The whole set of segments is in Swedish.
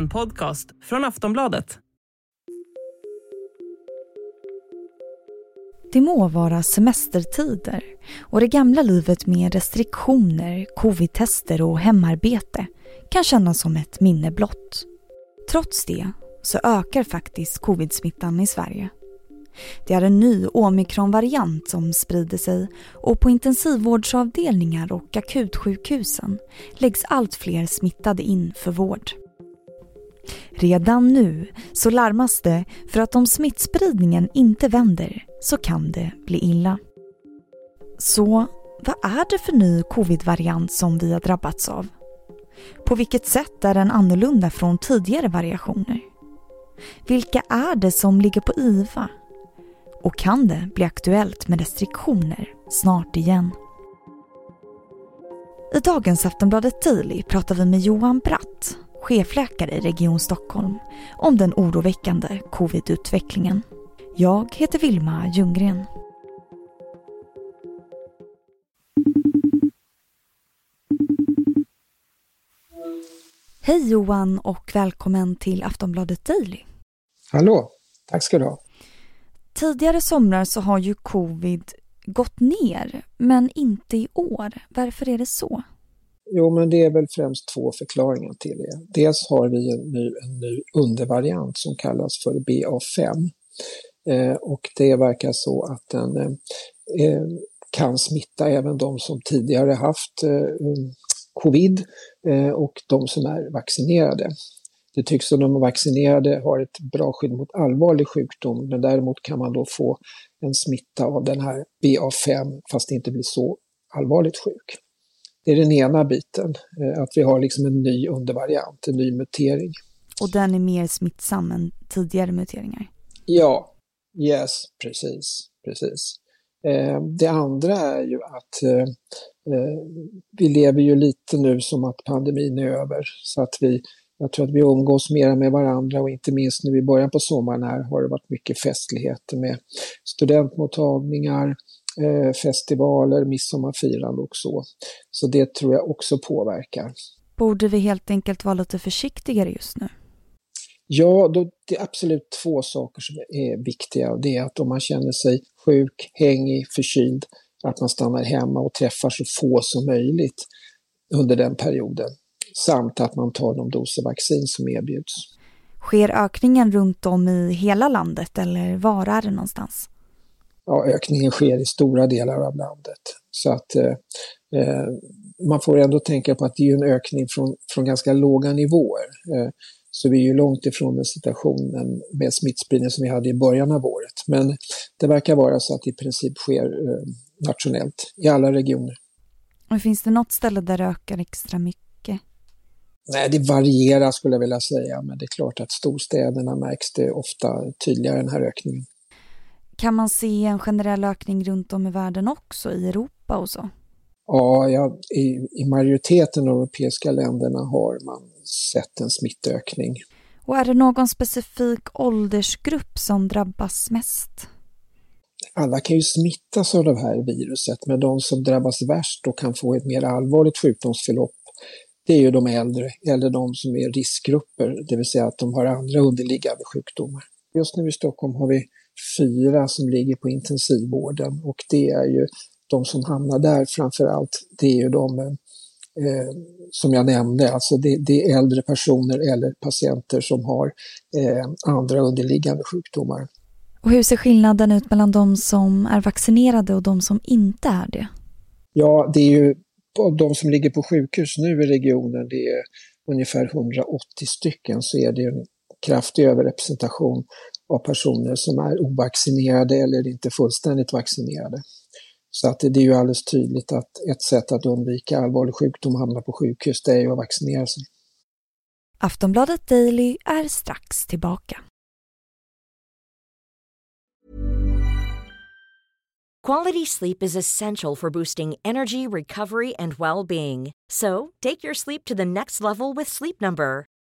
En podcast från Aftonbladet. Det må vara semestertider och det gamla livet med restriktioner, covid-tester och hemarbete kan kännas som ett minne blott. Trots det så ökar faktiskt covid-smittan i Sverige. Det är en ny omikronvariant som sprider sig och på intensivvårdsavdelningar och akutsjukhusen läggs allt fler smittade in för vård. Redan nu så larmas det för att om smittspridningen inte vänder så kan det bli illa. Så vad är det för ny covid-variant som vi har drabbats av? På vilket sätt är den annorlunda från tidigare variationer? Vilka är det som ligger på IVA? Och kan det bli aktuellt med restriktioner snart igen? I dagens Aftonbladet Daily pratar vi med Johan Bratt, chefläkare i Region Stockholm, om den oroväckande covid-utvecklingen. Jag heter Vilma Ljunggren. Hej Johan och välkommen till Aftonbladet Daily. Hallå, tack ska du ha. Tidigare somrar så har ju covid gått ner, men inte i år. Varför är det så? Jo, men det är väl främst två förklaringar till det. Dels har vi en ny, en ny undervariant som kallas för BA5. Eh, och det verkar så att den eh, eh, kan smitta även de som tidigare haft eh, eh covid eh, och de som är vaccinerade. Det tycks som de vaccinerade har ett bra skydd mot allvarlig sjukdom men däremot kan man då få en smitta av den här BA5 fast det inte blir så allvarligt sjuk. Är den ena biten, eh, att vi har liksom en ny undervariant, en ny mutering. Och den är mer smittsam än tidigare muteringar? Ja, yes, precis, precis. Eh, det andra är ju att eh, vi lever ju lite nu som att pandemin är över så att vi jag tror att vi umgås mera med varandra och inte minst nu i början på sommaren här har det varit mycket festligheter med studentmottagningar, eh, festivaler, midsommarfirande och så. Så det tror jag också påverkar. Borde vi helt enkelt vara lite försiktigare just nu? Ja, då, det är absolut två saker som är viktiga. Det är att om man känner sig sjuk, hängig, förkyld, att man stannar hemma och träffar så få som möjligt under den perioden samt att man tar de doser vaccin som erbjuds. Sker ökningen runt om i hela landet eller var är det någonstans? Ja, ökningen sker i stora delar av landet. Så att eh, eh, man får ändå tänka på att det är en ökning från, från ganska låga nivåer. Eh, så vi är ju långt ifrån den situationen med smittspridning som vi hade i början av året. Men det verkar vara så att det i princip sker eh, nationellt i alla regioner. Och finns det något ställe där det ökar extra mycket? Nej, det varierar skulle jag vilja säga, men det är klart att storstäderna märks det ofta tydligare den här ökningen. Kan man se en generell ökning runt om i världen också, i Europa och så? Ja, ja i, i majoriteten av de europeiska länderna har man sett en smittökning. Och är det någon specifik åldersgrupp som drabbas mest? Alla kan ju smittas av det här viruset, men de som drabbas värst och kan få ett mer allvarligt sjukdomsförlopp det är ju de äldre eller de som är riskgrupper, det vill säga att de har andra underliggande sjukdomar. Just nu i Stockholm har vi fyra som ligger på intensivvården och det är ju de som hamnar där framför allt, det är ju de eh, som jag nämnde, alltså det, det, är äldre personer eller patienter som har eh, andra underliggande sjukdomar. Och hur ser skillnaden ut mellan de som är vaccinerade och de som inte är det? Ja, det är ju de som ligger på sjukhus nu i regionen, det är ungefär 180 stycken, så är det en kraftig överrepresentation av personer som är ovaccinerade eller inte fullständigt vaccinerade. Så att det, är ju alldeles tydligt att ett sätt att undvika allvarlig sjukdom och hamna på sjukhus, det är ju att vaccinera sig. Aftonbladet Daily är strax tillbaka. Quality sleep is essential for boosting energy, recovery, and well being. So take your sleep to the next level with Sleep Number.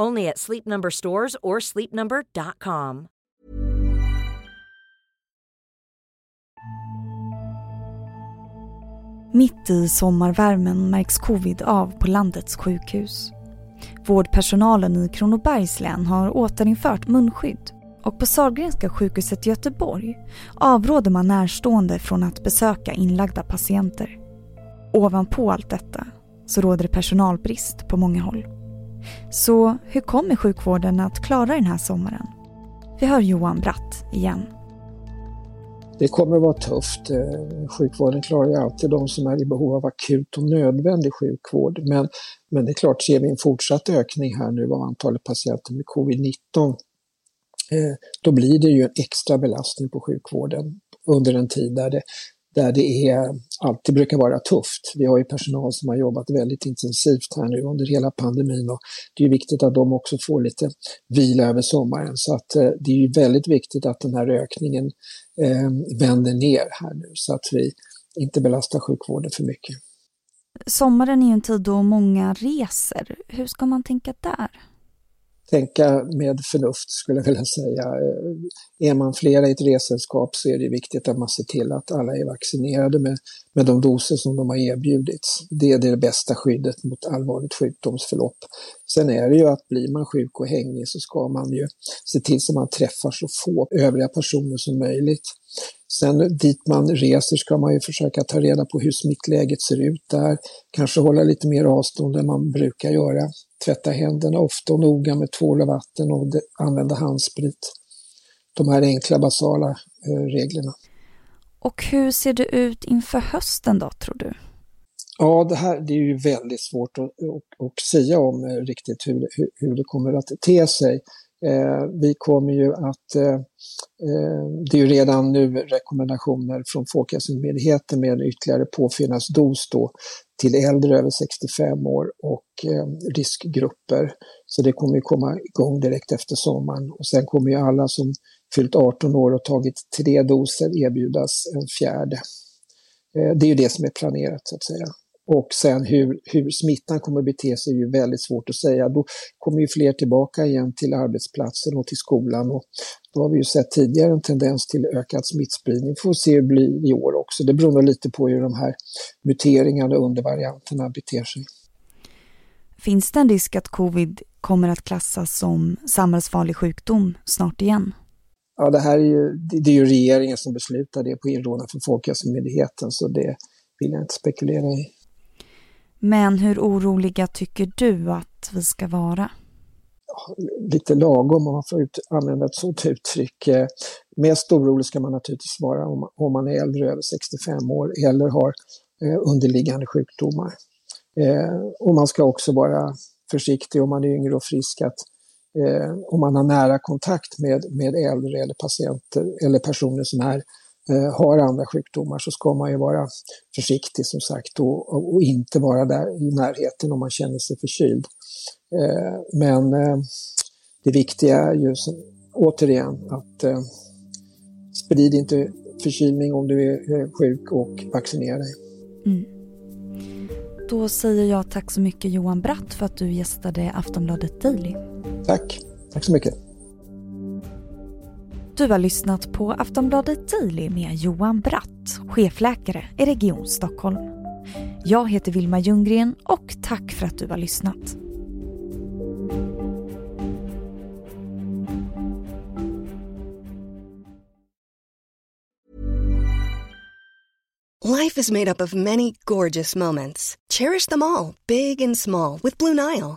Only at Sleep Number stores or sleepnumber.com. Mitt i sommarvärmen märks covid av på landets sjukhus. Vårdpersonalen i Kronobergs län har återinfört munskydd och på Sahlgrenska sjukhuset i Göteborg avråder man närstående från att besöka inlagda patienter. Ovanpå allt detta så råder det personalbrist på många håll. Så hur kommer sjukvården att klara den här sommaren? Vi hör Johan Bratt igen. Det kommer att vara tufft. Eh, sjukvården klarar ju alltid de som är i behov av akut och nödvändig sjukvård. Men, men det är klart, ser vi en fortsatt ökning här nu av antalet patienter med covid-19 eh, då blir det ju en extra belastning på sjukvården under en tid där det där det är, alltid brukar vara tufft. Vi har ju personal som har jobbat väldigt intensivt här nu under hela pandemin och det är viktigt att de också får lite vila över sommaren. Så att eh, det är ju väldigt viktigt att den här ökningen eh, vänder ner här nu så att vi inte belastar sjukvården för mycket. Sommaren är ju en tid då många reser. Hur ska man tänka där? Tänka med förnuft skulle jag vilja säga. Eh, är man flera i ett resällskap så är det viktigt att man ser till att alla är vaccinerade med, med de doser som de har erbjudits. Det är det bästa skyddet mot allvarligt sjukdomsförlopp. Sen är det ju att blir man sjuk och hängig så ska man ju se till så man träffar så få övriga personer som möjligt. Sen dit man reser ska man ju försöka ta reda på hur smittläget ser ut där, kanske hålla lite mer avstånd än man brukar göra tvätta händerna ofta och noga med tvål och vatten och använda handsprit. De här enkla basala eh, reglerna. Och hur ser det ut inför hösten då, tror du? Ja, det här det är ju väldigt svårt att, att, att säga om eh, riktigt hur, hur, hur det kommer att te sig. Eh, vi kommer ju att, eh, eh, det är ju redan nu rekommendationer från Folkhälsomyndigheten med en ytterligare påfyllnadsdos då till äldre över 65 år och eh, riskgrupper. Så det kommer ju komma igång direkt efter sommaren och sen kommer ju alla som fyllt 18 år och tagit tre doser erbjudas en fjärde. Eh, det är ju det som är planerat så att säga. Och sen hur, hur smittan kommer att bete sig är ju väldigt svårt att säga. Då kommer ju fler tillbaka igen till arbetsplatsen och till skolan. Och då har vi ju sett tidigare en tendens till ökad smittspridning. Får se hur det blir i år också. Det beror lite på hur de här muteringarna och undervarianterna beter sig. Finns det en risk att covid kommer att klassas som samhällsfarlig sjukdom snart igen? Ja, det här är ju, det är ju regeringen som beslutar det på inrådan från Folkhälsomyndigheten så det vill jag inte spekulera i. Men hur oroliga tycker du att vi ska vara? Lite lagom om man får ut, använda ett sådant uttryck. Eh, mest orolig ska man naturligtvis vara om, om man är äldre över 65 år eller har eh, underliggande sjukdomar. Eh, och man ska också vara försiktig om man är yngre och frisk att eh, om man har nära kontakt med, med äldre eller patienter eller personer som är Eh, har andra sjukdomar så ska man ju vara försiktig som sagt och, och inte vara där i närheten om man känner sig förkyld. Eh, men eh, det viktiga är ju återigen att sprid inte förkylning om du är sjuk och vaccinera dig. Mm. Då säger jag tack så mycket Johan Bratt för att du gästade Aftonbladet Daily. Tack, tack så mycket. Du har lyssnat på Aftonbladet Daily med Johan Bratt, chefläkare i Region Stockholm. Jag heter Vilma Ljunggren och tack för att du har lyssnat. Life is made up of many gorgeous moments. Cherish them all, big and small, with Blue Nile.